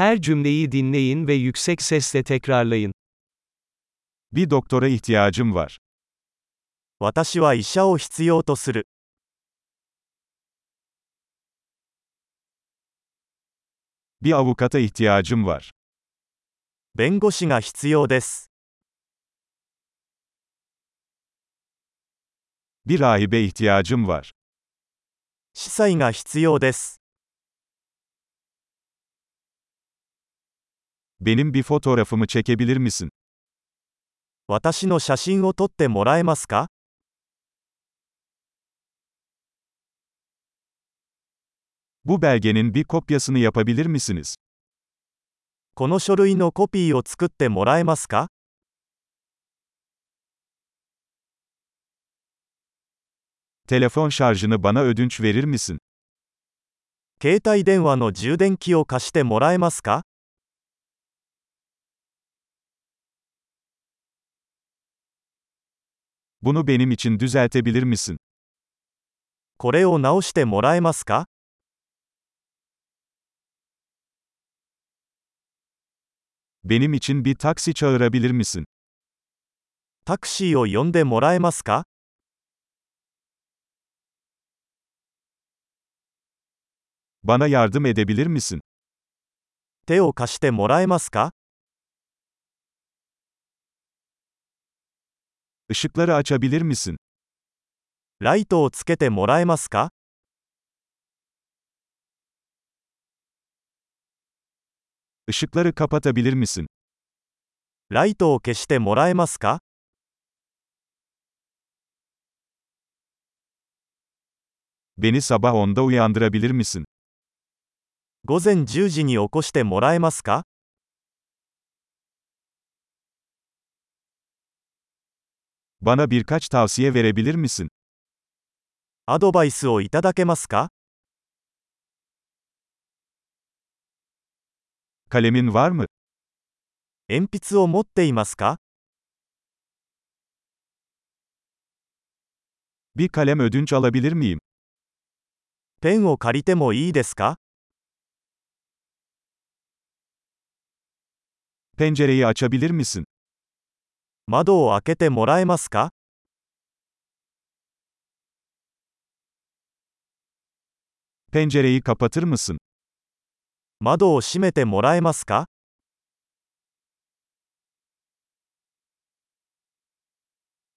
Her cümleyi dinleyin ve yüksek sesle tekrarlayın. Bir doktora ihtiyacım var. 私は医者を必要とする。 Bir avukata ihtiyacım var. 弁護士が必要です。 Bir rahibe ihtiyacım var. 司祭が必要です。 Benim bir fotoğrafımı çekebilir misin? 私の写真を撮ってもらえますか Bu belgenin bir kopyasını yapabilir misiniz? この書類のコピーを作ってもらえますか Telefon şarjını bana ödünç verir misin? 携帯電話の充電器を貸してもらえますか Bunu benim için düzeltebilir misin? これを直してもらえますか Benim için bir taksi çağırabilir misin? タクシーを呼んでもらえますか Bana yardım edebilir misin? 手を貸してもらえますか Işıkları açabilir misin? ライトをつけてもらえますか Işıkları kapatabilir misin? ライトを消してもらえますか Beni sabah 10'da uyandırabilir misin? 午前10時に起こしてもらえますか Bana birkaç tavsiye verebilir misin? アドバイスをいただけますか Kalemin var mı? 鉛筆を持っていますか Bir kalem ödünç alabilir miyim? ペンを借りてもいいですか Pencereyi açabilir misin? 窓を開けてもらえますか Pencereyi kapatır mısın? 窓を閉めてもらえますか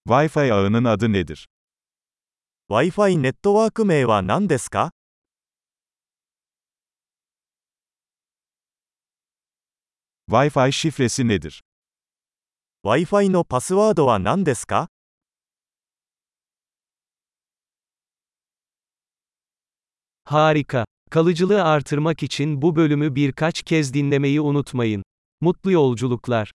Wi-Fi ağının adı nedir? Wi-Fi ネットワーク名は何ですか Wi-Fi şifresi nedir? Wi-Fi のパスワードは何ですか Harika. Kalıcılığı artırmak için bu bölümü birkaç kez dinlemeyi unutmayın. Mutlu yolculuklar.